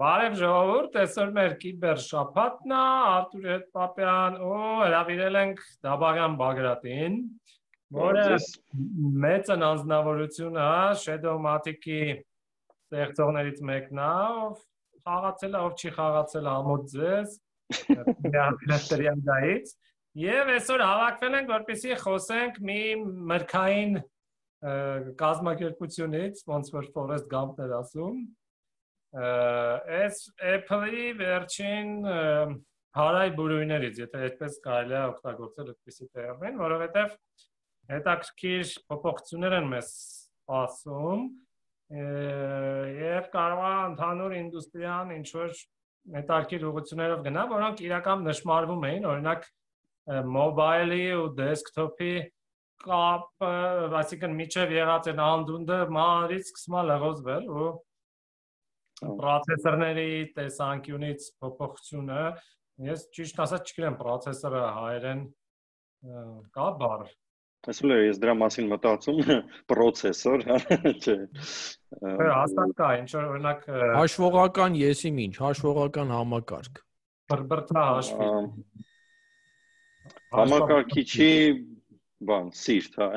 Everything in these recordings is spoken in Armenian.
Բարև ժողովուրդ, այսօր մեր կիբեր շաբաթն է, Արտուր հետ Պապյան ու հրավիրել ենք Դաբարյան Բագրատին, որը մեծ անձնավորություն է, Shadow-Matic-ի ստեղծողներից մեկն է, ով խաղացել է, ով չի խաղացել ամոթ ձեզ, միապլեստերյան դայից, եւ այսօր հավաքվել ենք, որպեսզի խոսենք մի մրկային կազմակերպությունից, ոնց որ Forest Gump-ն էր ասում, Այս Apple-ի վերջին հարայ բուրույներից, եթե այդպես կարելի է օգտագործել այդպիսի տերմին, որովհետև հետաքրքիր փոփոխություններ են մեզ ասում եւ կարող է ընդհանուր ինդուստրիան ինչ որ մետարկիր ուղղություններով գնա, որոնք իրական նշмарվում էին, օրինակ մոբայլի ու դեսքթոփի կապը, այսինքն միջև եղած են անդունդը մարից սկսում է լղոզվել ու պրոցեսորների տեսանկյունից փոփոխությունը ես ճիշտ ասած չգիտեմ պրոցեսորը հայերեն կա բառ Այսօր ես դրա մասին մտածում պրոցեսոր, չէ։ Հաստատ կա, ինչ որ օրինակ հաշվողական եսի ինչ, հաշվողական համակարգ։ Բրբրթա հաշվի։ Համակարգիչի բան, սիրտ, հա։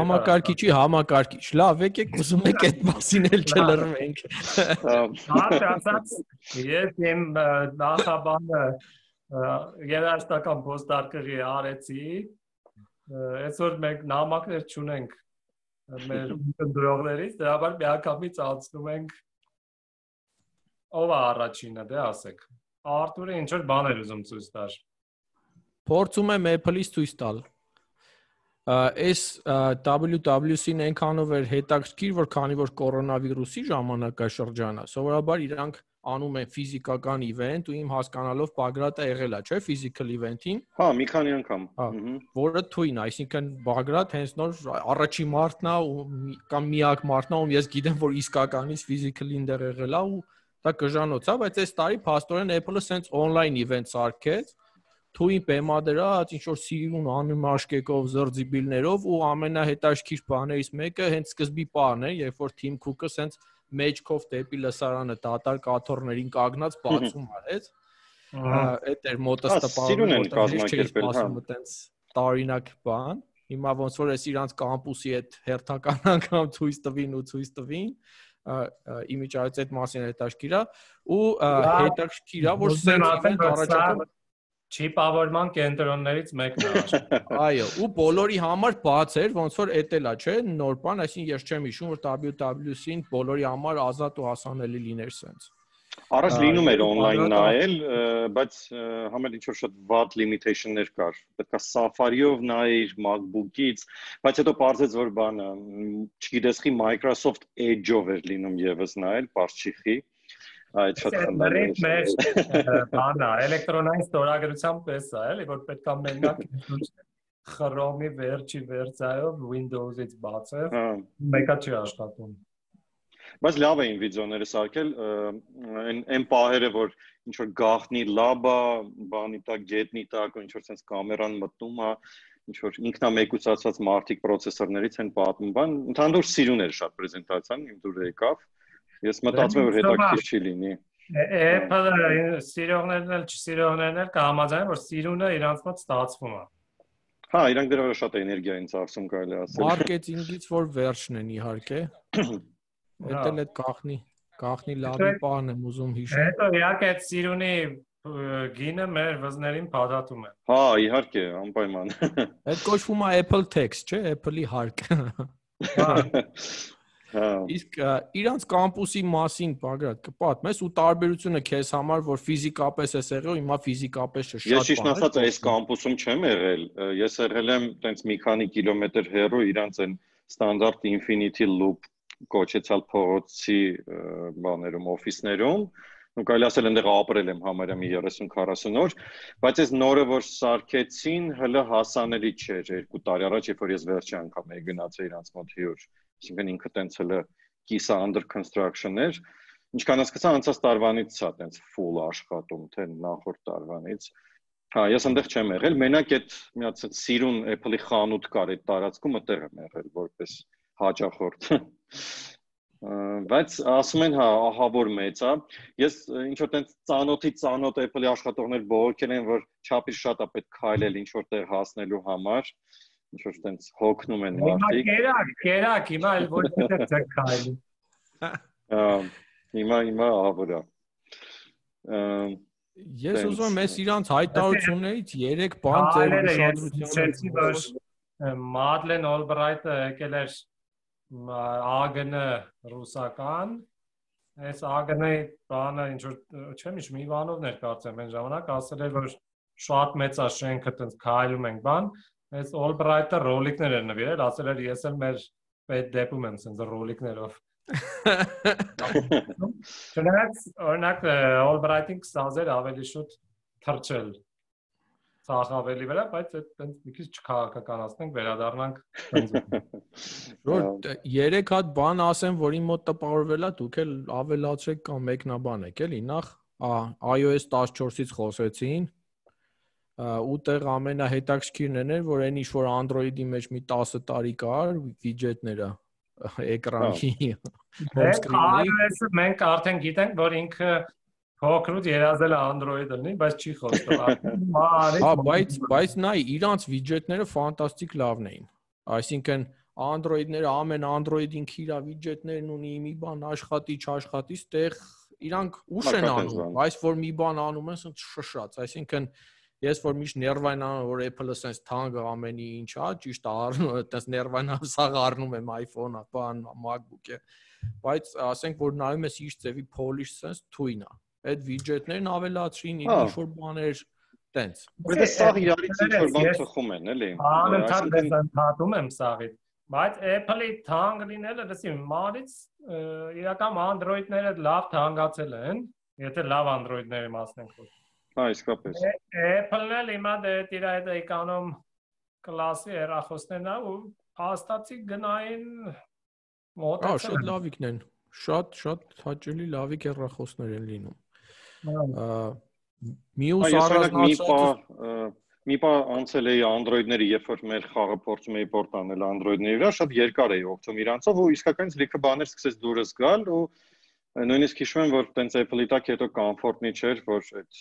Համակարգիչի համակարգիչ։ Լավ, եկեք ուզում եք այդ մասին էլ չլրվենք։ Հա, ասած, ես իմ նախաբանը երաշտական ոստարկղի արեցի։ Այսօր մենք նամակներ չունենք մեր ընտրողներից, դրա համար միանգամից անցնում ենք ով է առաջինը, դե ասեք։ Արտուրը ինչ որ բաներ ուզում ցույց տար։ Փորձում եմ Apple-ից ցույց տալ այս WWC-ն այնքանով էր հետաքրքիր, որ քանի որ կորոնավիրուսի ժամանակաշրջանը, սովորաբար իրանք անում են ֆիզիկական իվենտ ու իմ հասկանալով Բագրատը եղել է, չէ, physical event-ին։ Հա, մի քանի անգամ։ Որը թույն, այսինքն Բագրատ հենց նոր առաջի մարտն է ու կամ միակ մարտն է, ում ես գիտեմ, որ իսկականից physical-ին դեռ եղել է ու դա կժանոց է, բայց այս տարի փաստորեն Apple-ը սենց on-line event սարքեց թույն բեմադրած ինչ որ սիրուն անուն աշկեկով զրձիբիլներով ու ամենահետաքրքիր բաներից մեկը հենց սկզբի պարն է, երբ որ Թիմ Քուկը սենց մեջքով դեպի լսարանը դատար կաթորներին կանգնած բացում արեց։ Այդ էր մոտս տպավորում, որ կազմակերպել, հա։ Այտենց տարինակ բան։ Հիմա ոնց որ էս իրանց կամպուսի այդ հերթական անգամ ցույց տվին ու ցույց տվին իմիջայից այդ մասին հետաքրքիր է ու հետաքրքիր է որ սենց առաջարկում չիպավորման կենտրոններից մեկն է։ Այո, ու բոլորի համար բաց էր, ոնց որ էտելա, չէ, նոր բան, այսինքն ես չեմ հիշում, որ WWC-ին բոլորի համար ազատ ու հասանելի լիներ սենց։ Առաջ լինում էր on-line նայել, բայց համել ինչ որ շատ վատ limitation-ներ կար։ Պետքա Safari-ով նայեր MacBook-ից, բայց հետո բարձեց որ բանը, չգիտես խի Microsoft Edge-ով էր լինում եւս նայել, բարձ չի խի այդ շատ խնդիրներ մեր բանա էլեկտրոնային ստորագրության պես է էլի որ պետքա մենակ Chrome-ի վերջի վերցայով Windows-ից բացել հա։ մեկա չի աշխատում բայց լավ էին վիդեոները սարքել այն այն պահերը որ ինչ որ գախնի լաբա բանի տակ գետնի տակ ինչ որ sense կամերան մտնում է ինչ որ ինքնամեկուսացված մարտիկ պրոցեսորներից են պատմում բան ընդհանուր սիրուն էր շատ պրեզենտացիան իմ դուր եկավ Ես մտածում եմ որ հետաքրքիր չի լինի։ Apple-ը սիրողներն էլ չսիրողներն էլ կհամաձայնեն որ սիրունը իրանց մոտ ստացվում է։ Հա, իրանք դրա վրա շատ էներգիա են ծախսում կարելի ասել։ Մարքեթինգից որ վերջն են իհարկե։ Դա էլ այդ կախնի, կախնի լավի բան եմ ուզում հիշել։ Հետո իհարկե այդ սիրունի գինը մեր վզներին փաթաթում է։ Հա, իհարկե, անպայման։ Այդ կոչվում է Apple Tax, չէ, Apple-ի հարկ։ Հա։ Հա։ Իսկ իրանց կամպուսի մասին Բագրատ կպատմես ու տարբերությունը քեզ համար, որ ֆիզիկապես ես եղել, հիմա ֆիզիկապես չէ, շատ Ես ճիշտ ասած այս կամպուսում չեմ եղել։ Ես եղել եմ տենց մի քանի կիլոմետր հեռու իրանց այն ստանդարտ Infinity Loop կոչեցալ փողոցի բաներում, օֆիսներում ու կարելի ասել այնտեղ ապրել եմ համարյա մի 30-40 օր, բայց այս նորը որ սարքեցին, հələ հասանելի չէր 2 տարի առաջ, երբ որ ես վերջի անգամ եի գնացել իրանց մոտ հյուր այսինքն ինքը տենց հələ կիսա under construction էր ինչքան հասկացա անցած տարվանից է տենց full աշխատում թե նախորդ տարվանից հա ես այնտեղ չեմ եղել մենակ այդ մի հատ սիրուն Apple-ի խանութ կար այդ տարածքում այդտեղ եմ եղել որպես հաճախորդ բայց ասում են հա, ահա որ մեծ է։ Ես ինչ որ տենց ծանոթի ծանոթ Apple-ի աշխատողներ բողոքել են, որ չափից շատ է պետք քայլել ինչ որ տեղ հասնելու համար ինչ որ տենց հոգնում են մարդիկ։ Հիմա կերակ, կերակ, հիմա այլ ոչ թե քայլի։ Հիմա հիմա ահա որա։ Ես ուզում եմ ես իրանց հայտարարություններից 3 բան ձեր ուշադրությունը Մադլեն Օլբրայթը եկել էր ԱԳՆ ռուսական այս ԱԳՆ-ի բանը ինչ որ չեմ իշ մի բանով ներկայացեմ այն ժամանակ ասել էր որ շատ մեծ է շենքը տենց քայլում ենք բան այս Օլբրայթը ռոլիկներ էր նվիրել ասել էր ես էլ մեր պետ դեպում եմ սենց ռոլիկներով Չնայած օրինակ Օլբրայթին կստազեր ավելի շուտ թրջել ցախ ավելի վրա, բայց այդ տենց մի քիչ չքաղաքականացնենք, վերադառնանք Որ երեք հատ բան ասեմ, որի մոտ տպավորվել է, դուք էլ ավելացրեք կամ մեկնաբանեք, էլի նախ iOS 14-ից խոսեցին, ուտեղ ամենահետաքրքիրն էր, որ այն ինչ որ Android-ի մեջ մի 10 տարի կար, վիջետները էկրանի home screen-ի։ Մենք արդեն գիտենք, որ ինքը Փոքրուց երազել է Android-ը լինի, բայց չի խոստում։ Հա, բայց բայց նայ, իրանց վիջետները ֆանտաստիկ լավն էին։ Այսինքն Android-ները ամեն Android-ին քիրա վիջետներն ունի, մի բան աշխատի, չաշխատի, ստեղ իրանք ուշ են անում, բայց որ մի բան անում են, ասենք շշած, այսինքն ես որ միշտ անում որ Apple-ը sense թանկ ամենի ինչ է, ճիշտ է առնում, այդպես ներվայն սաղ առնում եմ iPhone-ը, բան MacBook-ը, բայց ասենք որ նայում ես իր ծևի polish sense թույն է այդ վիջետներն ավելացրին, ինչ հա։ որ բաներ տենց։ Որտե սաղ իրարից ինչ որ բան թխում են, էլի։ Անընդհատ ես ընդհատում եմ սաղից։ Բայց Apple-ի թանկ լինելը, լսի, մանից իրական Android-ները լավ թանկացել են, եթե լավ Android-ների մասն ենք Հա, իսկապես։ Apple-ն էլ հիմա դե իր այդ էկոնոմ կլասի հեռախոսներն ու հաստատի գնային մոտեցել։ Հա, շատ լավիկն են։ Շատ շատ հաճելի լավիկ հեռախոսներ են լինում։ Մյուս առանձնացած մի բա անցել էի Android-ների, երբ որ մեր խաղը փորձում էի port անել Android-ների վրա, շատ երկար էի օգտվում իրանցով ու իսկականից լիքը բաներ սկսեց դուրս գալ ու նույնիսկ հիշում եմ որ տենց Apple-ի տակ հետո comfort-նի չէր, որ այդ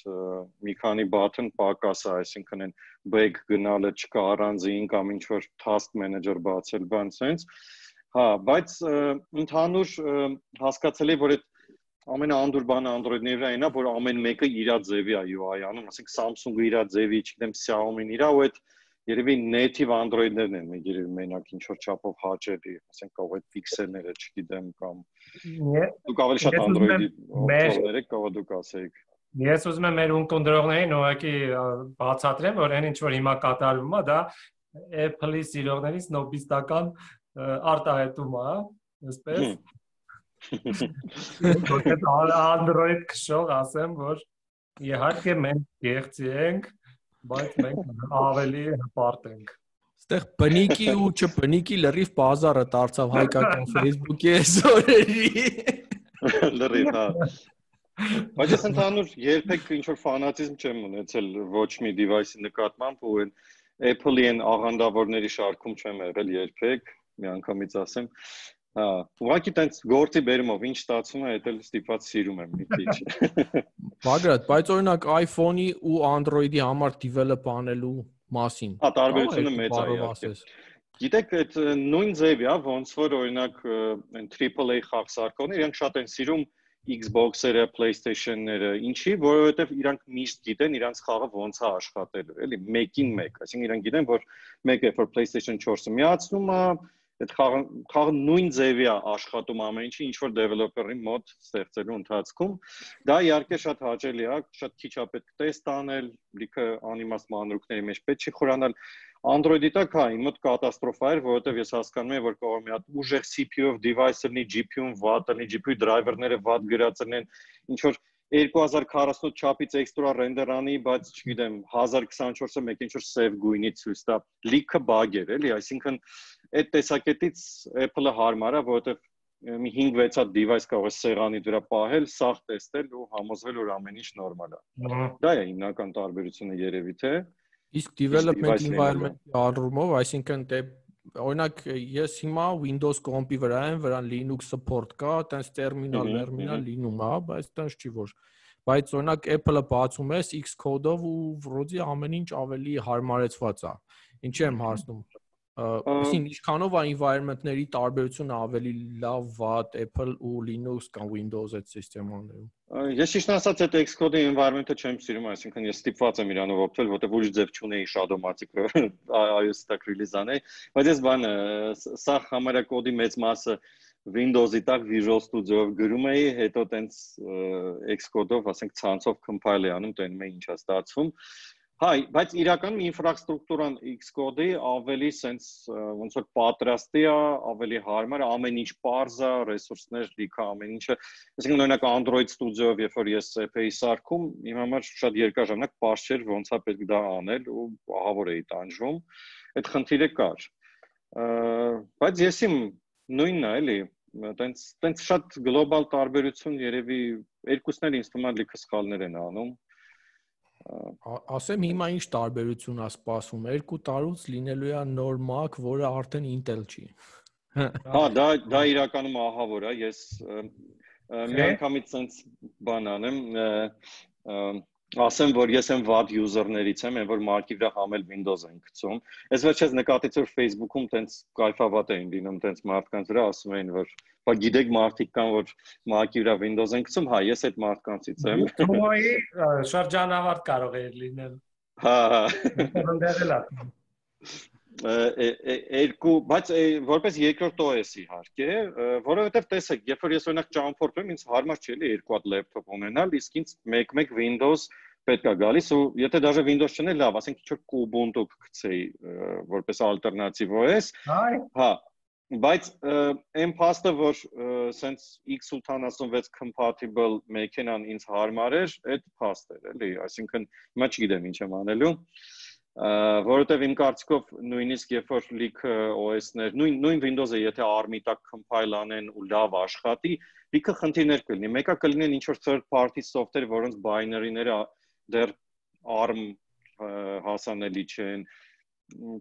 մի քանի button պակաս է, այսինքն այն back գնալը չկա առանձին կամ ինչ որ task manager բացել բան sense Հա, բայց ընդհանուր հասկացել եմ, որ այդ ամենաանդուր բանը Android-ների վրա այնա, որ ամեն մեկը իր ձևի է UI անում, ասենք Samsung-ը իր ձևի, չգիտեմ, Xiaomi-ն իր ու այդ երևի native Android-ներն են, երևի մենակ ինչ որ չափով հաճելի, ասենք կարող այդ pixel-ները, չգիտեմ, կամ դուք ավելի շատ Android-ի օգտողներ եք, կարող դուք ասեիք։ Ես ուզում եմ մեր ունկնդրողներին ուղղակի բացատրեմ, որ այն ինչ որ հիմա կատարվում է, դա Apple-ի սիրողներից նոբիստական արտահայտում է, այսպես։ Որտեղ Android քշող ասեմ, որ իհարկե մենք գեղցի ենք, բայց մենք ավելի հպարտ ենք։ Այդտեղ բնիկի ու չբնիկի լրիվ բազարը դարձավ հայկական Facebook-ի այսօրերի։ Լրիվ, հա։ Բայց ես ընդհանուր երբեք ինչ որ ֆանատիզմ չեմ ունեցել ոչ մի device-ի նկատմամբ ու այն Apple-ի են աղանդավորների շարքում չեմ եղել երբեք միանգամից ասեմ։ Հա, ուղղակի տենց գործի բերումով ինչ ստացվում է, դա էլ ստիպված սիրում եմ մի քիչ։ Բագրատ, բայց օրինակ iPhone-ի ու Android-ի համար develop անելու մասին։ Հա, տարբերությունը մեծ է իհարկե։ Գիտեք, այդ նույն ձևի է, ոնց որ օրինակ այն AAA խաղ սարքողները իրենք շատ են սիրում Xbox-երը, PlayStation-ները, ինչի, որովհետև իրանք միշտ գիտեն իրանք խաղը ոնց է աշխատելու, էլի, մեկին մեկ, այսինքն իրանք գիտեն, որ մեկը որ PlayStation 4-ը միացնում է, այդ խաղը խաղը նույն ձևի է աշխատում ամեն ինչի ինչ որ developer-ի մոտ ստեղծելու ընթացքում դա իհարկե շատ հաճելի է շատ քիչ է պետք տեստ անել լիքը անիմաստ մանրուքների մեջ պետք չի խորանալ Android-ի տակ հա իմ մոտ կատաստրոֆա էր, որովհետև ես հասկանում եմ, որ կարող մի հատ ուժեղ CPU-ով device լինի, GPU-ն վատ լինի, GPU driver-ները վատ գրած լինեն, ինչ որ 2048 չափից էքստրա ռենդեր անի, բայց չգիտեմ 1024-ը մեկ ինչ որ save գույնի ցույց տա։ Լիքը բագ էր, էլի, այսինքն այդ տեսակետից Apple-ը հարմար է, որովհետև մի 5-6 հատ device կարող է սեղանի վրա պահել, սաղ տեսնել ու համոզվել, որ ամեն ինչ նորմալ է։ Դա է հիմնական տարբերությունը երևի թե։ Իսկ development environment-ի առումով, այսինքն դե օրինակ ես հիմա Windows Comp-ի վրա եմ, վրան Linux support կա, տենց terminal, terminal լինում է, բայց տենց չի որ բայց օրինակ Apple-ը բացում ես Xcode-ով ու վրոդի ամեն ինչ ավելի հարմարեցված է։ Ինչի եմ հասնում։ Այսին ինչքանով է environment-ների տարբերությունը ավելի լավ, վատ Apple ու Linux կամ Windows այդ համակարգերում։ Ես ճիշտ ասած այդ Xcode-ի environment-ը չեմ սիրում, այսինքն ես ստիպված եմ իրանով օգտվել, որտեղ ուրիշ ձև չունեի Shadow-matic iOS stack release անել, բայց ես բանը սա համարյա կոդի մեծ մասը Windows-ի տակ Visual Studio-ով գրում էի, հետո տենց Xcode-ով, ասենք, ցանցով compile-է անում, տենում է ինչա ստացվում։ Հայ, բայց իրականում ինֆրաստրուկտուրան Xcode-ի ավելի sense ոնց որ պատրաստի է, ավելի հարմար, ամեն ինչ པարզ է, ռեսուրսներ լիքը ամեն ինչը։ Այսինքն օրինակ Android Studio-ով, երբ որ ես CP-ի սարքում, իմ համար շատ երկար ժամանակ པարզ չէր ոնց է պետք դա անել ու ահավոր էի տանջվում։ Այդ խնդիրը կար։ Բայց ես իմ նույնն է, էլի, տենց տենց շատ գլոբալ տարբերություն երևի երկուսներ ինձ թվում է լիքը սխալներ են անում ասեմ հիմա ինչ տարբերություն է սպասում. Երկու տարուց լինելու է նոր Mac, որը արդեն Intel չի։ Հա, դա դա իրականում ահավոր է, ես միանգամից sense բան անեմ, ասեմ որ ես եմ վատ user-ներից եմ, որ Mac-ի վրա համել Windows են գցում։ Ես վերջերս նկատեցի որ Facebook-ում տենց կայֆավատ էին լինում տենց մարդկանց վրա, ասում էին որ բա գիտեք մարդիկ կան որ Mac-ի վրա Windows են գցում, հա, ես այդ մարդկանցից եմ։ Թումոյի շրջանավարտ կարող է լինել։ Հա, հա։ Ընդդեղել է երկու, բայց որպես երկրորդ OS իհարկե, որովհետև տեսեք, երբ որ ես օրինակ ճամփորդում, ինձ հարմար չի էլի երկու հատ լեփթոփ ունենալ, իսկ ինձ մեկ-մեկ Windows պետք է գալիս ու եթե դաժե Windows չներ, լավ, ասենք ինչ որ Ubuntu կգցեի որպես ալտերնատիվ OS։ Հա, բայց այն փաստը որ սենց X86 compatible մեքենան ինձ հարմար էր, այդ փաստ էր, էլի, այսինքն հիմա չգիտեմ ինչ եմ անելու որովհետև իմ կարծիքով նույնիսկ երբ որ լիք OS-ներ, նույն նույն Windows-ը եթե ARM-ի տակ compile անեն ու լավ աշխատի, լիքը խնդիրներ կլինի։ Մեկը կլինեն ինչ որ third party software, որոնց binary-ները դեռ ARM հասանելի չեն։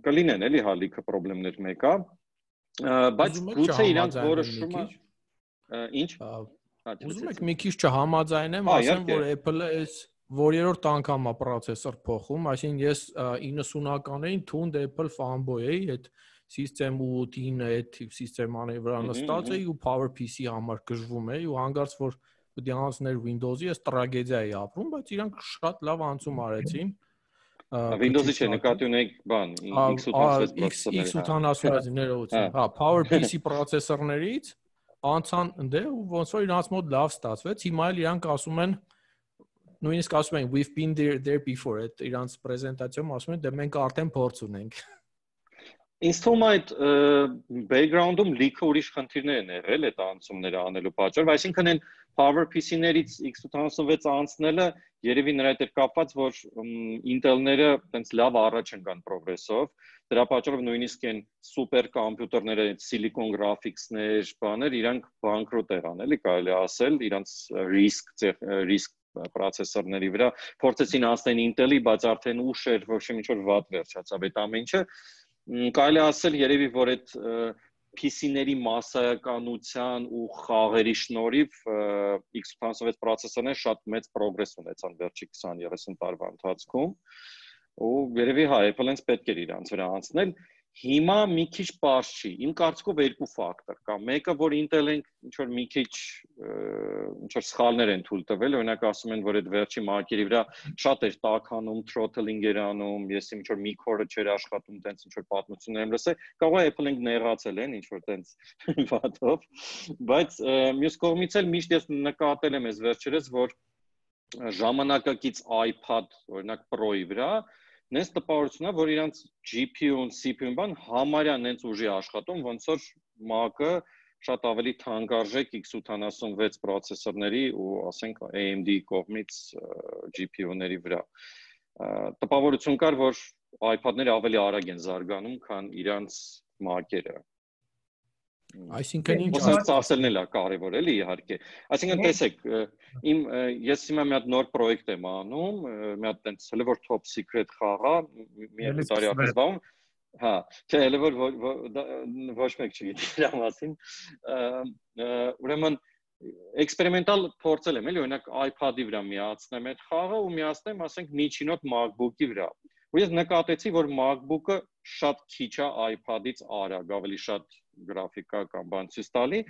Կլինեն էլի հա լիքը խնդիրներ մեկը։ Բայց գուցե իրանք որոշումը ինչ? Ուզում եք մի քիչ չհամաձայնեմ, ասեմ, որ Apple-ը այս որ երրորդ անգամ է processor փոխում, այսինքն ես 90-ականներին թունդ Apple fanboy էի, այդ System 8-ին այդ սիստեմաների վրա նստած էի ու PowerPC համար գժվում էի ու հանգարց որ պետք է անցներ Windows-ի, ես տրագեդիա էի ապրում, բայց իրանք շատ լավ անցում արեցին։ Windows-ի չէ, նկատի ունեք բան, X86 X86 ներողություն։ Հա, PowerPC processor-ներից անցան ընդ ու ոնց որ իրանց մոտ լավ ստացվեց։ Հիմա էլ իրանք ասում են նույնիսկ ասում են we've been there there before այդ իրանց պրեզենտացիայում ասում են դե մենք արդեն փորձ ունենք Ինձ թվում է այդ background-ում լիքը ուրիշ խնդիրներ են եղել այդ անցումները անելու պատճառով, այսինքն այն PowerPC-ներից X86 անցնելը երևի նրա հետ է կապված, որ Intel-ները տենց լավ առաջ են գան progress-ով, դրա պատճառով նույնիսկ այն սուպեր կոմպյուտերները, Silicon Graphics-ներ, բաներ, իրանք բանկրոտ եղան, էլի կարելի ասել, իրանք risk risk պրոցեսորների վրա փորձեցին անցնել Intel-ի, բայց արդեն ուշ էր, ոչ մի ինչ որ վատ վերջացավ այդ ամեն ինչը։ Կարելի ասել երևի որ այդ PC-ների massայականության ու խաղերի շնորհիվ x86 պրոցեսորները շատ մեծ պրոգրես ունեցան վերջի 20-30 տարվա ընթացքում ու երևի հա Apple-ից պետք էր իրանց վրա անցնել Հիմա մի քիչ པարզ չի։ Իմ կարծիքով երկու ֆակտոր կա։ Մեկը, որ Intel-ին ինչ որ մի քիչ ինչ որ սխալներ են թույլ տվել, օրինակ ասում են, որ այդ վերջի մարկերի վրա շատ էր տականում, throttling էր անում, ես ինչ որ մի քորը չէր աշխատում, տենց ինչ որ պատմություններ եմ լսել։ Կարող է Apple-ին նեղացել են ինչ որ տենց վատով, բայց մյուս կողմից էլ միշտ ես նկատել եմ այս վերջերս, որ ժամանակակից iPad, օրինակ Pro-ի վրա նենց տպավորությունա, որ իրանց GPU-ն, CPU-ն բան համարյա նենց ուժի աշխատում, ոնց որ Mac-ը շատ ավելի թանկարժեք x86 պրոցեսորների ու ասենք AMD կողմից GPU-ների վրա։ Տպավորություն կար, որ iPad-ները ավելի արագ են զարգանում, քան իրանց Mac-երը։ Այսինքն ինչ ասելն էլ է կարևոր էլի իհարկե։ Այսինքն տեսեք, իմ ես հիմա մի հատ նոր պրոյեկտ եմ անում, մի հատ տենց հələ որ top secret խաղա, մի երկու տարի առաջ զբաղվում Հա, չէ, elə որ ոչ մեկ չգիտի դրա մասին։ Ուրեմն էքսպերիմենտալ փորձել եմ, էլի օրինակ iPad-ի վրա միացնեմ այդ խաղը ու միացնեմ, ասենք, միջինոտ MacBook-ի վրա։ Ու ես նկատեցի, որ MacBook-ը շատ քիչ է iPad-ից արագ, ավելի շատ գրաֆիկա կամ բան ցույց տալի,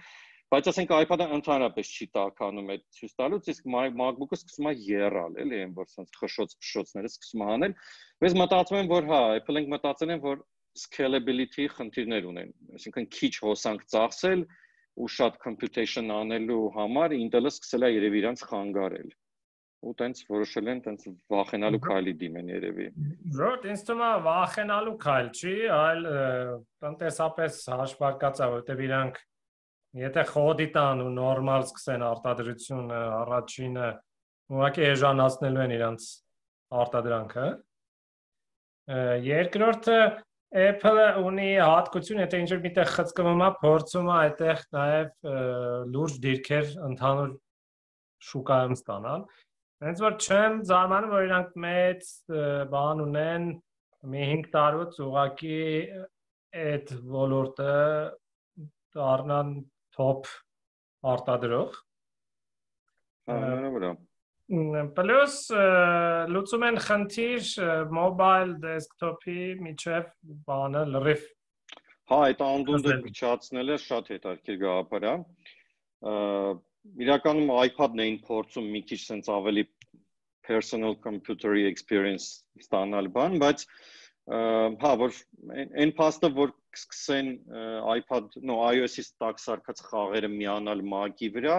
բայց ասենք iPad-ը ընդհանրապես չի տականում այդ ցույց տալուց, իսկ MacBook-ը սկսում է եռալ, էլի, այն որ sense խշոց-փշոցները սկսում է անել։ Ես մտածում եմ, որ հա, Apple-ը մտածել են, որ scalability խնդիրներ ունեն, այսինքն քիչ հոսանք ծախսել ու շատ computation անելու համար Intel-ը սկսել է երևի իրանց խանգարել ու տենց որոշել են տենց վախենալու քայլի դիմեն երևի։ Ոչ, ինձ թվում է վախենալու քայլ չի, այլ տնտեսապես հաշվարկած է, որտեղ իրանք եթե խոդի տան ու նորմալ սկսեն արտադրությունը առաջինը ուղղակի էժանացնելու են իրանց արտադրանքը։ Երկրորդը Apple-ը ունի հատկություն, եթե ինչ-որ միտեղ խցկվում է, փորձում է այդտեղ նաև լուրջ դիրքեր ընդհանուր շուկայում ստանալ։ Հենց որ չեմ զարմանում, որ իրանք մեծ բան ունեն մի 5 տարուց ուղակի այդ ոլորտը դառնան top արտադրող։ Հա, վրա։ Պլյուս լուծում են խնդիր mobile desktop-ի միջև բանը լրիվ Հա, այդ անդունդը փչացնելը շատ հետաքրքիր գաղափար է։ Իրականում iPad-ն էին փորձում մի քիչ sense ավելի personal computer experience ստանալ բան, բայց հա, որ այն փաստը, որ սկսեն iPad, no iOS-ի տակ սարքած խաղերը միանալ Mac-ի վրա,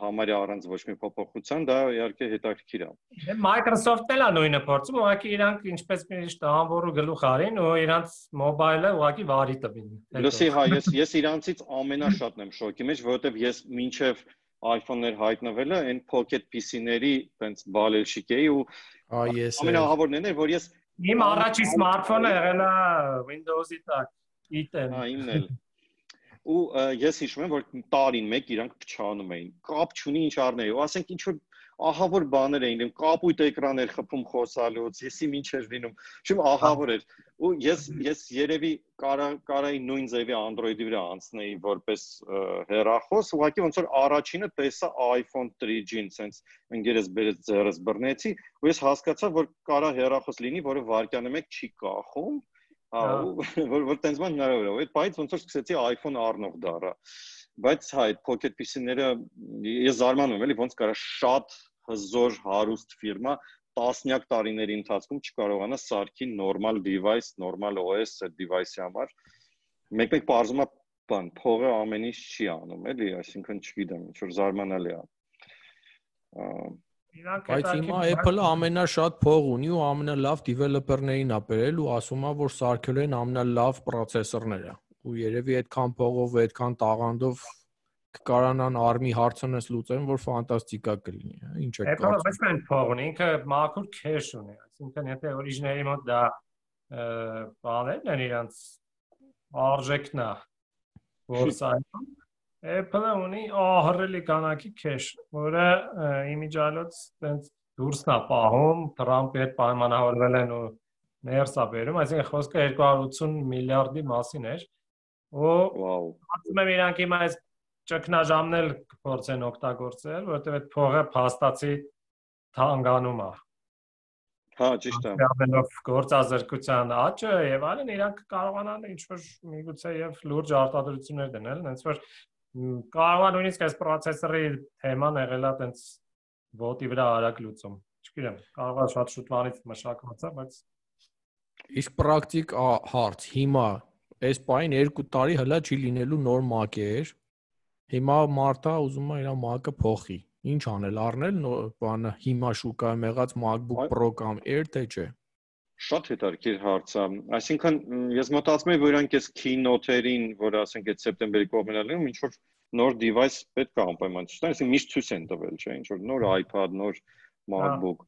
համարյա առանց ոչ մի փոփոխության, դա իհարկե հետաքրքիր է։ Դե Microsoft-ն էլ է նույնը փորձում, ուղղակի իրանք ինչպես միշտ անվորու գլուխ արին ու իրանք մոբայլը ուղղակի վարի տվին։ Լսի, հա, ես ես իրանցից ամենաշատն եմ շոկի մեջ, որովհետև ես մինչև iPhone-ներ հայտնվելը այն pocket PC-ների տենց բալելշիկ էի ու ամենահավորն էր, որ ես իմ առաջի սմարթֆոնը եղել է Windows-ի տակ, i10։ Հա, իմն էլ ու ես հիշում եմ որ տարին մեկ իրանք փչանում էին կապ չունի ինչ առներ ու ասենք ինչ որ ահավոր բաներ էին լինում կապույտ էկրաններ խփում խոսալուց եսի ինչ էր լինում շուտ ահավոր էր ու ես ես երևի կարա կարայի նույն ձևի Android-ի վրա անցնեի որպես հեռախոս ուղղակի ոնց որ առաջինը տեսա iPhone 3G-ին sense ընկերս բերեց ձեռս բռնեցի ու ես հասկացա որ կարա հեռախոս լինի որը վարկյանը մեկ չի կախում Հա, որ որ տենց ման հնարավոր է։ Այդ բայց ոնց որ սկսեցի iPhone առնող դառա։ Բայց հա, այդ pocket PC-ները ես զարմանում եմ, էլի ոնց կարա շատ հզոր հարուստ ֆիրմա տասնյակ տարիների ընթացքում չկարողանա սարքի նորմալ device, նորմալ OS այդ device-ի համար։ Մեկ-մեկ բարձում է բան, փողը ամեն ինչ չի անում, էլի, այսինքն չգիտեմ, ինչ որ զարմանալի է։ Բայց հիմա Apple-ը ամենաշատ փող ունի ու ամենալավ developer-ներին ա բերել ու ասում է, որ սարքել են ամենալավ պրոցեսորները։ Ու երևի այդքան փողով այդքան տաղանդով կկարանան արմի հարցնես լուծեն, որ ֆանտաստիկա կլինի, հա, ինչ է կարծում։ Apple-ը ոչ միայն փող ունի, ինքը մաքուր cash ունի, այսինքն եթե օրիգինալի մոտ դա բաներն են իրանց արժեքն է, որ սա Apple-ը ունի ահռելի քանակի cash, որը իմիջալոց տենց դուրսն է պահում, Trump-ի հետ պայմանավորվել են ու ներս է բերում, այսինքն խոսքը 280 միլիարդի մասին էր։ Ու Ասում եմ իրանք հիմա այս ճգնաժամն էլ փորձեն օգտագործել, որովհետև այդ փողը փաստացի թանգանում է։ Հա, ճիշտ է։ Ամենով գործազրկության աճը եւ այլն իրանք կարողանան ինչ որ միգուցե եւ լուրջ արտադրություններ դնել, հենց որ կարող է նույնիսկ այս պրոցեսորի թեման եղել է տենց ոտի վրա արագ լուծում։ Չգիտեմ, կարող է շատ շուտվանից մշակված է, բայց իսկ պրակտիկ հարց հիմա այս պայն 2 տարի հլա չի լինելու նոր Mac-էր։ Հիմա մարտա ուզում է իր Mac-ը փոխի։ Ինչ անել, առնել բանը հիմա շուկայում եղած MacBook Pro կամ Air թե չէ։ Շատ հետաքրքիր հարց է։ Այսինքն ես մտածում եմ, որ իրանք այս keynote-երին, որ ասենք այդ սեպտեմբերի կողմերալում ինչ որ նոր device պետք է անպայման չտան, այսինքն միշտ ցույց են տվել, չէ, ինչ որ նոր iPad, նոր MacBook։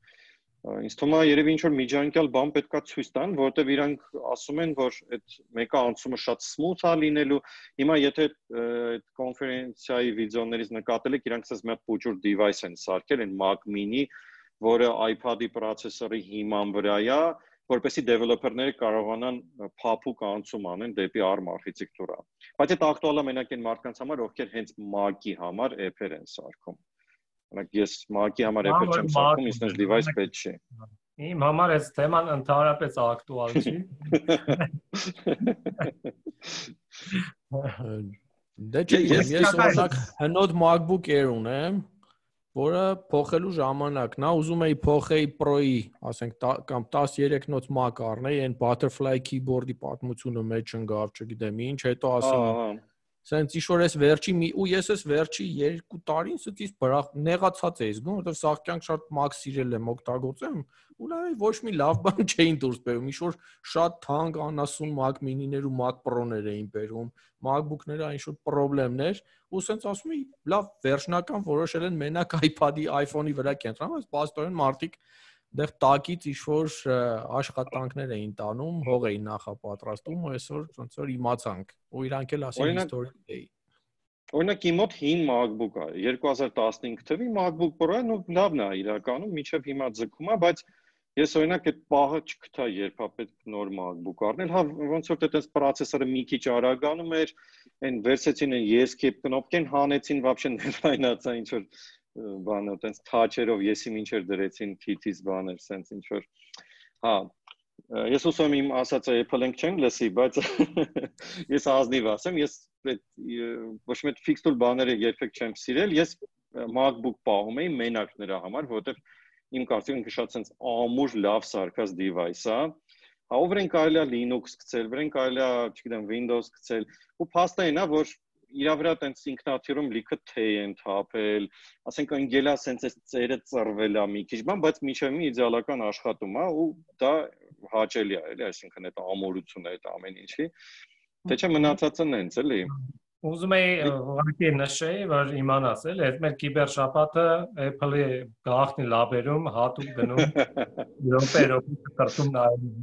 Ինձ թվում է երևի ինչ որ միջանկյալ բան պետքա ցույց տան, որովհետև իրանք ասում են, որ այդ մեկը անցումը շատ smooth է լինելու։ Հիմա եթե այդ կոնֆերենցիայի վիդեոներից նկատել եք, իրանք ասես մի հատ փոքր device են սարքել, այն Mac Mini, որը iPad-ի պրոցեսորի հիման վրա է, որպեսի դեվելոպերները կարողանան փափուկ անցում անեն դեպի ARM արխիտեկտուրա։ Բայց այդ ակտուալը մենակ այն մարդկանց համար, ովքեր հենց Mac-ի համար app-եր են սարքում։ Օրինակ ես Mac-ի համար app-եր չեմ սարքում, ինձ device պետք չի։ Իմ համար այս թեման ընդհանրապես ակտուալ չի։ Դե չէ, ես օրինակ հնոտ MacBook Air ունեմ, որը փոխելու ժամանակն է, ուզում էի փոխեի Pro-ի, ասենք կամ 13 նոց Mac առնեի, այն butterfly keyboard-ի պատմությունը մեջ ընկավ, չգիտեմ ինչ, հետո ասում Սենց ինչ որ էս վերջի մի ու ես էս վերջի 2 տարին սից բրախ նեղացած էի զգում, որովհետև սաղ կյանք շատ մակ սիրել եմ օգտագործեմ, ու լավ ոչ մի լավ բան չէին դուրս բերում։ Ինչ որ շատ թանկ անասուն Mac mini-ներ ու Mac Pro-ներ էին բերում, MacBook-ները այն շուտ խնդիրներ, ու սենց ասում էի, լավ վերջնական որոշել են մենակ iPad-ի, iPhone-ի վրա կենտրոնալ, բայց պաստորեն մարդիկ այնտեղ տակից ինչ որ աշխատանքներ էին տանում, հող էին նախապատրաստում ու այսօր ոնց որ իմացանք, ու իրանք էլ ասին հիստորիկ էի։ Օրինակ իմ մոտ 5 MacBook է, 2015 թվի MacBook Pro-ն ու լավն է իրականում, միջև հիմա ձգում է, բայց ես օրինակ այդ պահը չգտա երբա պետք նոր MacBook առնել, հա ոնց որ դա պրոցեսորը մի քիչ արագանում էր, այն վերցեցին այն ESC կնոպկեն հանեցին, вообще ներվայնացա ինչ որ բանը տենց թաչերով եսի ինչեր դրեցին քիթից բաներ սենց ինչ որ հա ես ուսում իմ ասածը Apple-ենք չեմ լսի բայց ես ազնիվ ասեմ ես այդ ոչ մի ֆիքստուլ բաները երբեք չեմ սիրել ես MacBook պահում էի մենակ նրա համար որովհետև իմ կարծիքով ինքը շատ sense ամուր լավ սարքած device է հա ով են կարելի է Linux գցել, վրեն կարելի է, չգիտեմ, Windows գցել, ու փաստը այն է, որ իրա վրա տենց ինքնաթիռում լիքը թեյ են թափել, ասենք անգելա սենց էս ծերը ծռվել է մի քիչ բան, բայց միջև մի իդեալական աշխատում է ու դա հաճելի է, էլի, այսինքն այդ ամորությունը այդ ամեն ինչի։ Թե չէ մնացածը նենց էլի։ Ուզում եի ուղղակի նշեի, որ իմանաս էլ, այդ մեր կիբեր շաբաթը Apple-ի գաղտնի լաբերում հատուկ գնում րոպե-րոպե կրտում նայում։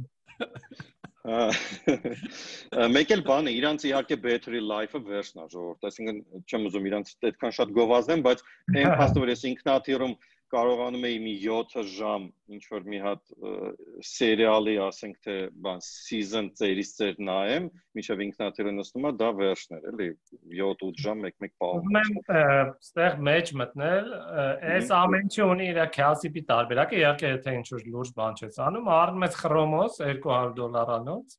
Մեկ էլ բանը, իրանց իհարկե battery life-ը վերջնա ժողովուրդ, այսինքն չեմ ուզում իրանց այդքան շատ գովազդեմ, բայց այն փաստը որ ես ինքնաթիռում կարողանում էի մի 7 ժամ ինչ որ մի հատ սերիալի, ասենք թե բան season ծերից ծեր նայեմ, միջև ինքնաթիռը նստում է, դա վերջն էր, էլի 7-8 ժամ մեկ-մեկ պահում։ եմ ստեղ մեջ մտնել, այս ամեն ինչը ունի իր քյասիպի տարբերակը, իհարկե եթե ինչ որ լուրջ բան չես անում, առնում ես Chromos 200 դոլարանոց։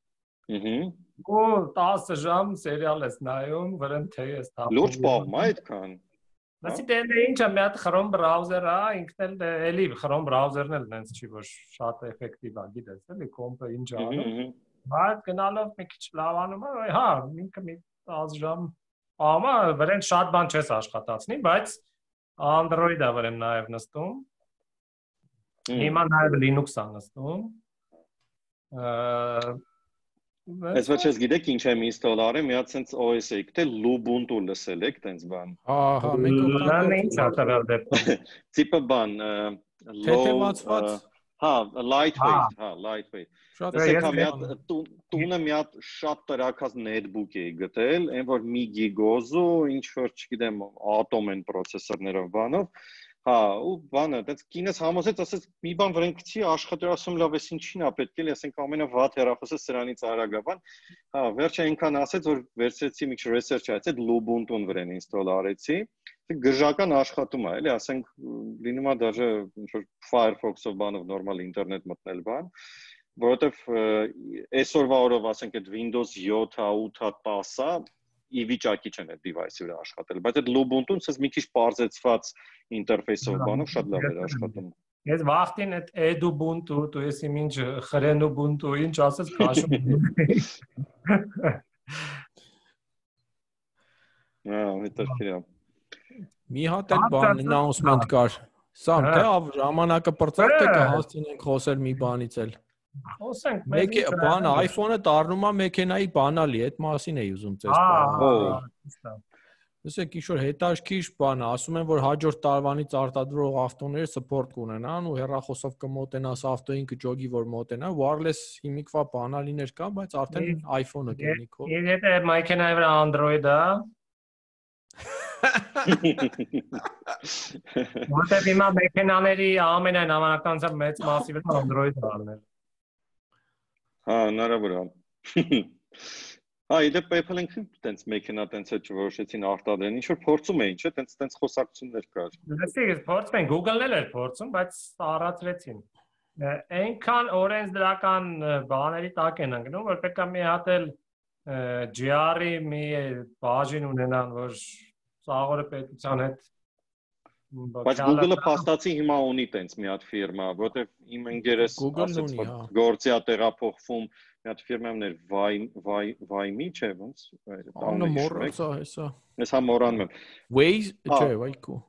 Ահա։ Ու 10 ժամ սերիալ ես նայում, վրան թե ես թափում։ Լուրջ պահում է այդքան։ Բացի դե ինչա մի հատ Chrome browser է, ինքն էլ էլի Chrome browser-ն էլ նենց չի որ շատ էֆեկտիվ է, գիտես, էլի կոմպը ինչ անում։ Բայց գնալով մի քիչ լավանում է, հա, ինքը մի 10 ժամ ամա վրան շատ բան չես աշխատացնի, բայց Android-ը վրան նաև նստում։ Հիմա նաև Linux-ը նստում։ Ես ոչ ես գիտեք ինչ եմ ինստոլ արել, մի հատ sense OS եք, թե Lubuntu լսել եք, տենց բան։ Ահա, մեկ օգտագործում ինչ տվել դեպքում։ Տիպը բան, low Հա, lightweight, հա, lightweight։ Շատ է, մի հատ տունը մի հատ շատ տրակած netbook էի գտել, այն որ մի գիգոզու, ինչ որ չգիտեմ, Atom են պրոցեսորներով բանով, Հա, ու բանը, այդպես կինս համոզեց, ասեց մի բան վրան գցի, աշխատել ասում լավ էս ինչին է պետք է, ասենք ամենավատ հեռախոսը սրանից արագ է, բան։ Հա, վերջը այնքան ասեց, որ վերցրեցի մի քիչ research արեցի, Lubuntu-ն վրան ինստոլ արեցի։ Գժական աշխատում է, էլի, ասենք լինում է դաժե ինչ որ Firefox-ով բանով նորմալ ինտերնետ մտնել բան որովհետև այսօրվա օրով ասենք այդ Windows 7-ը, 8-ը, 10-ը ի վիճակի չեն այդ device-ի վրա աշխատել, բայց այդ Lubuntu-ն ցած մի քիչ բարձեցված ինտերֆեյսով բանով շատ լավ էր աշխատում։ Ես վախտին այդ Edubuntu, դու ես իմ ինչ Xrenubuntu, ինչ ասես քաշում։ Ահա, հետաքրքիր է։ Մի հատ էլ բան announcement կար։ Սա թե ժամանակը բրծած թե կհասցնենք խոսել մի բանից էլ։ Խոսենք մեկ բան iPhone-ը դառնում է մեքենայի բանալի, այդ մասին էի ուզում ձեզ ասել։ Լսեք, ինչ որ հետաշքիր բան, ասում են որ հաջորդ տարվանից արտադրող ավտոները support կունենան ու հեռախոսով կմոտենաս ավտոին կջոգի որ մոտենա, wireless հիմիկվա բանալիներ կա, բայց արդեն iPhone-ը կունի քո։ Եվ եթե մեքենայի վրա Android-ը Որտեւ հիմա մեքենաների ամենայն հավանականությամբ մեծ մասի վրա Android-ը առնել։ Հա, հնարավոր է։ Հա, իդե PayPal ինքը տենց մեքենա տենց է չորոշեցին արտադրեն, ինչ որ փորձում էին, չէ՞, տենց տենց խոսակցություններ կար։ Լսեք, փորձում են, Google-ն էլ էր փորձում, բայց առածրեցին։ Այնքան օրենսդրական բաների տակ են ընկնում, որ պետք է մի հատ էլ GR-ի մի բաժին ունենան, որ ծաղորը պետության հետ Բայց Google-ը փաստացի հիմա ունի տենց մի հատ ֆիրմա, որտեվ իմ ընկերս ասաց, որ հա։ գործի է տեղափոխվում, մի հատ ֆիրման էր Vay Vay Vay-մի, չէ, ոնց տանը մոռացա հեսա։ Ես հա մոռանում եմ։ Waze, չէ, Vay-կու։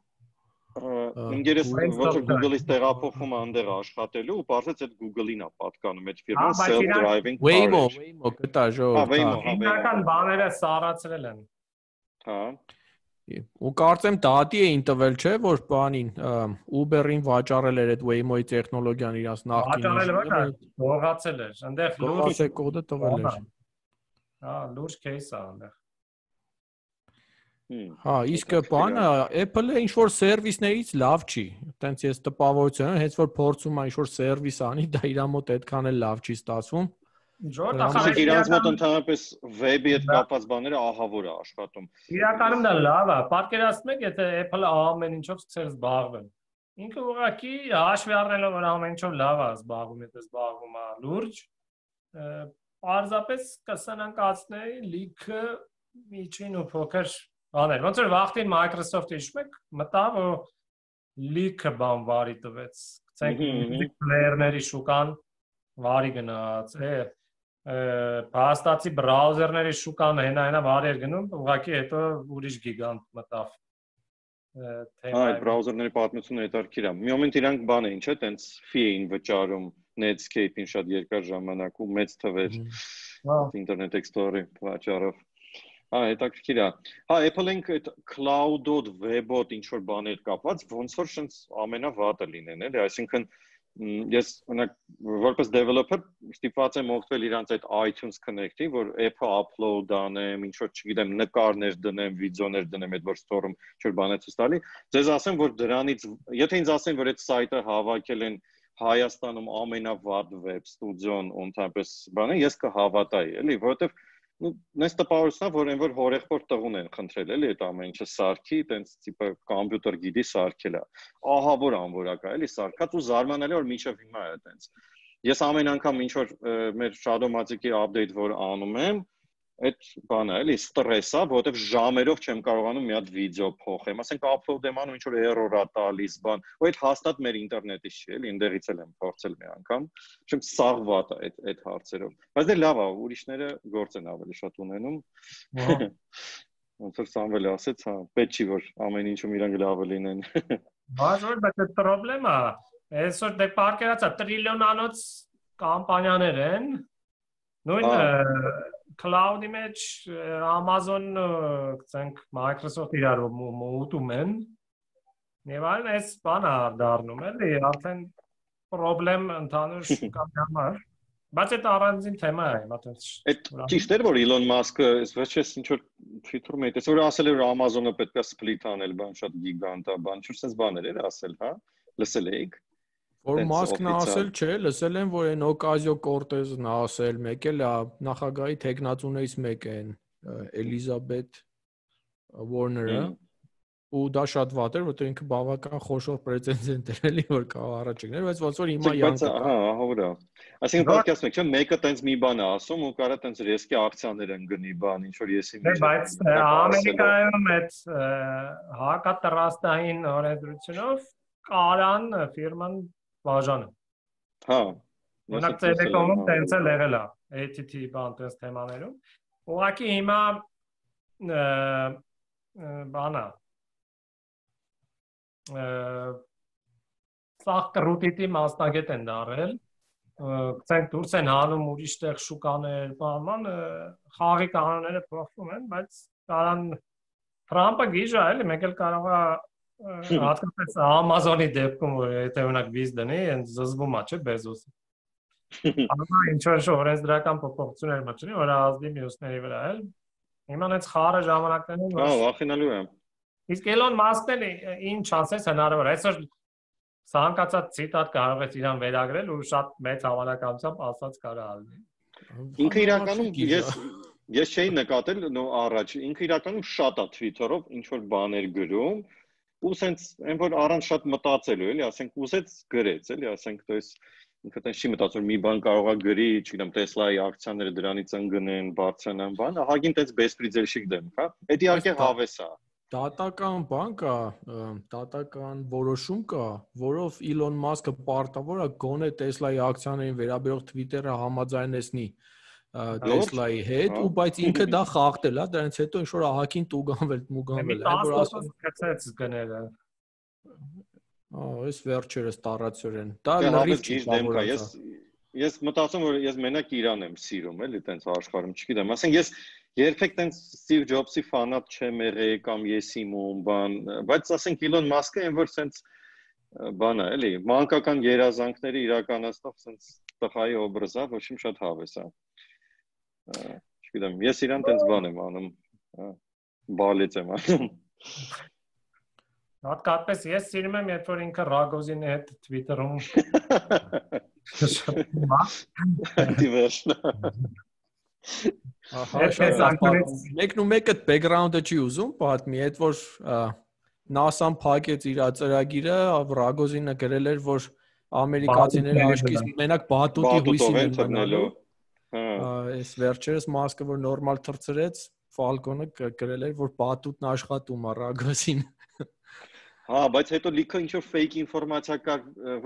Ինգերս ոչ Google-ից տեղափոխվում անդեղ աշխատելու ու բարձրաց այդ Google-ին է պատկանում այդ ֆիրման self-driving car։ Waymo, Waymo կտա ժողովուրդ։ Ինքնական բաները սարացրել են։ Հա։ Ու կարծեմ դատի էին տվել, չէ, որ բանին Uber-ին վաճառել էր այդ Waymo-ի տեխնոլոգիան իրաց նախկին։ Վաճառել էր, գողացել էր։ Այնտեղ լուրջ է կոդը տվել էր։ Հա, լուրջ кейս է այնտեղ։ Հա, իսկ բանը Apple-ը ինչ որ սերվիսներից լավ չի։ Տենց ես տպավորություն եմ, հենց որ փորձում է ինչ որ սերվիս անի, դա իր մոտ այդքան էլ լավ չի ստացվում։ Ժորտ ախր իրանց մոտ ընդհանրապես վեբի հետ կապված բաները ահավոր է աշխատում։ Իրականում դա լավ է։ Պատկերացնում եք, եթե Apple-ը ամեն ինչով սկսեր զբաղվել։ Ինքը ուղղակի հաշվի առնելով որ ամեն ինչով լավ է զբաղվում, եթե զբաղվում է լուրջ, պարզապես կսանակացնեի լիքը միջին ու փոքր բաներ։ Ոնց որ վախտին Microsoft-ը հիշում եք, մտավ ու լիքը բան վարի տվեց։ Ցենք player-ների շուկան վարի գնաց, է փաստացի բրաուզերների շուկան հենա հենա վարի էր գնում, ուղղակի հետո ուրիշ գիգանտ մտավ թեմա։ Այ բրաուզերների պատմությունը հետարքիր է։ Մի մոմենտ իրանք բան էին, չէ՞, տենց fee էին վճարում Netscape-ին շատ երկար ժամանակ ու մեծ թվեր Internet Explorer-ի վաճառով։ Հա, հետաքրքիր է։ Հա, Apple-ին այդ cloud-ով web-ով ինչ որ բաներ կապված, ոնց որ շենց ամենավատը լինեն, էլի, այսինքն ես օրինակ որպես developer ստիպված եմ օգտվել իրանց այդ iTunes Connect-ի, որ app-ը upload անեմ, ինչ որ չգիտեմ, նկարներ դնեմ, վիդեոներ դնեմ այդ որ store-ում ինչ-որ բաներ ցույց տալի։ Ձեզ ասեմ, որ դրանից եթե ինձ ասեն, որ այդ սայթը հավաքել են Հայաստանում ամենավատ web ստուդիոն, ընդհանրապես բանը, ես կհավատայի, էլի, որովհետև ну նես տպավորությունա որ այն որ հորեղբոր տղուն են խնդրել էլի այդ ամեն ինչը սարքի տենց տիպը համբյուտեր գիտի սարքելա ահա որ անորակա էլի սարքած ու զարմանալի որ միջև հիմա է տենց ես ամեն անգամ ինչ որ մեր Shadow Magic-ի update որ անում եմ այդ բանը էլի ստրես է, որովհետև ժամերով չեմ կարողանում մի հատ վիդեո փոխեմ, ասենք upload եմ անում, ինչ որ error է տալիս, բան, ու այդ հաստատ մեր ինտերնետից չի, էլի, ինդեղից էլ եմ փորձել մի անգամ, չեմ սաղվատ այդ այդ հարցերով։ Բայց դե լավ է, ուրիշները գործ են ավելի շատ ունենում։ Ոնց որ Սամվելը ասեց, հա, պետք չի որ ամեն ինչում իրանք լավ լինեն։ Բայց որ բայց այդ խնդրեմա, այսօր դե պարկերացա տրիլիոնանոց կամպանիաներ են։ Նույն cloud-ի մեջ Amazon, ցենք Microsoft իրար ուտում են։ Եվ այլն էս բանը դառնում էլի, արդեն խնդրեմ ընդհանուր շուկայի համար։ Բայց այդ առանձին թեմա է, հիմա տես։ Այդ ճիշտ էր որ Elon Musk-ը, ես վերջերս ինչ որ Twitter-ում էի, տեսա որ ասել էր Amazon-ը պետքա split անել, բան շատ գիգանտ է, բան, ինչ որ sense բաներ էր ասել, հա։ Լսել էիք։ Որ Մասկն ասել չէ, լսել եմ, որ այն Օկազիո Կորտեզն ասել, մեկ էլ նախագահի տեխնացուներից մեկը են Էլիզաբետ Warner-ը ու դա շատ վատ էր, որտեղ ինքը բավական խոշոր պրեցեդենտ էր էլի որ կարող առաջ գներ, բայց ոնց որ հիմա յանք հա, հա, Այսինքն պատկերացնում եք, չէ՞, մեկը տենց մի բան է ասում ու կարա տենց ռիսկի ակցիաներ ընկնի, բան, ինչ որ եսի մեջ։ Բայց Ամերիկայում այդ հակատրաստային օրենսդրությունով կարան ֆիրման բաժանը։ Հա։ Օրինակ Telecom-ում տենց էլ եղել է ATT բան տես թեմաներում։ Ուղղակի հիմա բանա սաղ կրուտիտի մասնագետ են դարել ցենք դուրս են հանում ուրիշտեղ շուկաներ, բանման խաղի կանոնները փոխվում են, բայց կարան Թրամփը գիժա էլի, մեկ էլ կարող է հատկապես Amazon-ի դեպքում որ եթե օրինակ վիզ դնի, այն զզվում է, չէ, Bezos-ը։ Ահա ինչ որ օրենսդրական փոփոխություններ մտցնի, որ ազդի մյուսների վրա էլ։ Հիմա այնց խառը ժամանակներն են։ Հա, վախենալու եմ։ Իսկ Elon Musk-ն ինչ չասես հնարավոր է։ Այսօր ցանկացած ցիտատ կարող ես իրան վերագրել ու շատ մեծ հավանականությամբ ասած կարա ալնի։ Ինքը իրականում ես ես չէի նկատել նո առաջ ինքը իրականում շատ է Twitter-ով ինչ որ բաներ գրում ու սենց այն որ առանց շատ մտածելու էլի ասենք ուզեց գրեց էլի ասենք то есть ինքը տես չի մտածում մի բան կարողա գրի չգիտեմ Tesla-ի ակցիաները դրանից ընկնեն բարձրանան բան ահագին տես բեսպրիձելշիկ դեմ հա դա իհարկե հավես է Դատական բան կա, դատական որոշում կա, որով Elon Musk-ը պարտավոր է գոնե Tesla-ի ակցիաներին վերաբերող Twitter-ը համաձայնեցնի Tesla-ի հետ ու բայց ինքը դա խախտել է, դրանից հետո ինչ որ ահակին տուգանվել, մուգանվել է, որ ասում կցեց գները։ Ահա, այս վերջերս տարածորեն։ Դա դե լրիվ չի դեմ կա։ Ես ես մտածում որ ես մենակ Իրան եմ սիրում, էլի տենց աշխարհում, չգիտեմ, ասենք ես երբեք տենց Steve Jobs-ի ֆանատ չեմ եղել կամ ես իմում բան, բայց ասենք Elon Musk-ը այն որ սենց բան է, էլի, մանկական երազանքների իրականացնող սենց տխայի օբրազա, ոչ իմ շատ հավես է չգիտեմ, ես իրան տենց բան եմ անում, բալեց եմ անում։ Հատկապես ես սիրում եմ, երբ որ ինքը Ռագոզինի հետ Twitter-ում դիվերսն։ Ահա, շատ մեկն ու մեկը background-ը չի ուզում, պատմի, այդ որ NASA-ն փակեց իր ծրագիրը, Ռագոզինը գրել էր, որ ամերիկացիները աշկից մենակ բաթուտի հույսին են մնալու։ Այս վերջերս մասկը որ նորմալ թրծրեց, Falcon-ը գրել էր, որ բաթուտն աշխատում է Ragos-ին։ Հա, բայց հետո լիքը ինչ որ fake ինֆորմացիա կա,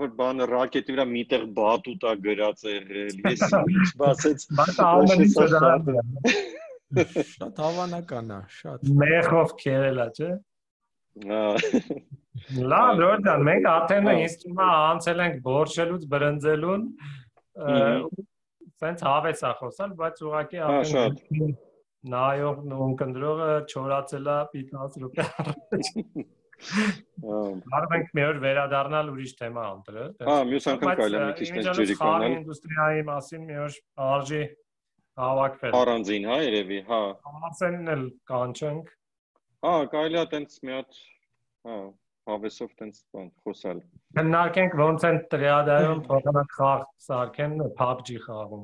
որ բանը ռակետի վրա միտեղ բաթուտ է գրած եղել։ Ես ինչ բացեց։ Բայց ամենից դա շատ հավանական է, շատ։ Մեխով քերելա, չէ։ Հա։ Լավ, Ռոդան, մենք արդեն ինձ թվում է անցել ենք բորշելուց բրնձելուն սենց հավես է խոսալ, բայց ուղղակի հա, արդեն նայողն ու ընկնդրողը չորացել է 15 րոպե Կարող մի օր վերադառնալ ուրիշ թեմա ընտրել։ Հա, մյուս անգամ կարելի է մի քիչ տես ջրի կանալ։ Ինդուստրիայի մասին մի օր արժի հավաքվել։ Առանձին, հա, երևի, հա։ Համասենն էլ կանչենք։ Հա, կարելի է տենց մի հատ, հա, հավեսով տենց բան խոսալ։ Քննարկենք ոնց են տրիադայում փոխանակ խաղ սարքեն PUBG խաղում։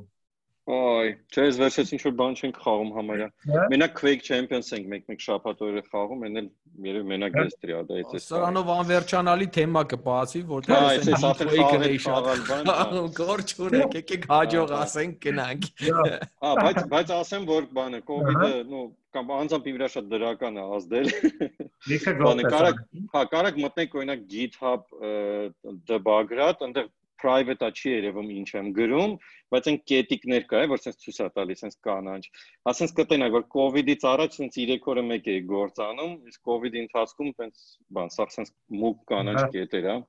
Ոй, չես վերջից ինչ որ բան չենք խաղում համարյա։ Մենակ Quake Champions ենք մեկ-մեկ շաբաթ օրը խաղում, այն էլ երևի մենակ ես տրիադայից էս։ Սրանով անվերջանալի թեմա կբացի, որտեղ հա, այս ասել խաղալ խաղալ բան։ հա։ Գորջ ունեք, եկեք հաջող ասենք գնանք։ Հա, բայց բայց ասեմ որ բանը COVID-ը, նո կամ անձամբ իմ վրա շատ դրական է ազդել։ Լիքը գոհ կարակ, հա, կարակ մտնեք օրինակ GitHub debug-րատ, այնտեղ private-ա չի երևում ինչ եմ գրում, բայց այն կետիկներ կա, որ sense ցույց է տալիս, sense կանանչ։ Ասենց կտենակ, որ COVID-ից առաջ sense 3 օրը մեկ էի գործանում, իսկ COVID-ի ընթացքում sense բան, սա sense մուկ կանանչ կետեր է։ Հա,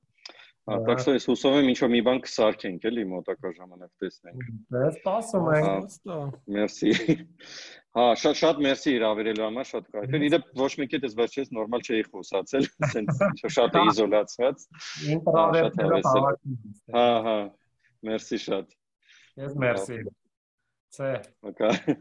так что ես հուսով եմ ինչ որ մի բան կսարքենք էլի մոտակա ժամանակ տեսնենք։ Դե սպասում ենք։ Մերսի։ Հա, շատ շատ մերսի հրավիրելու համար, շատ կայֆ էր։ Իդեպ ոչ մի կետ ես վերջերս նորմալ չէի խոսացել, ասենց շատ է իզոլացված։ Ինտերավերտը Հա, հա։ Մերսի շատ։ Ես մերսի։ Ցե։ Okay։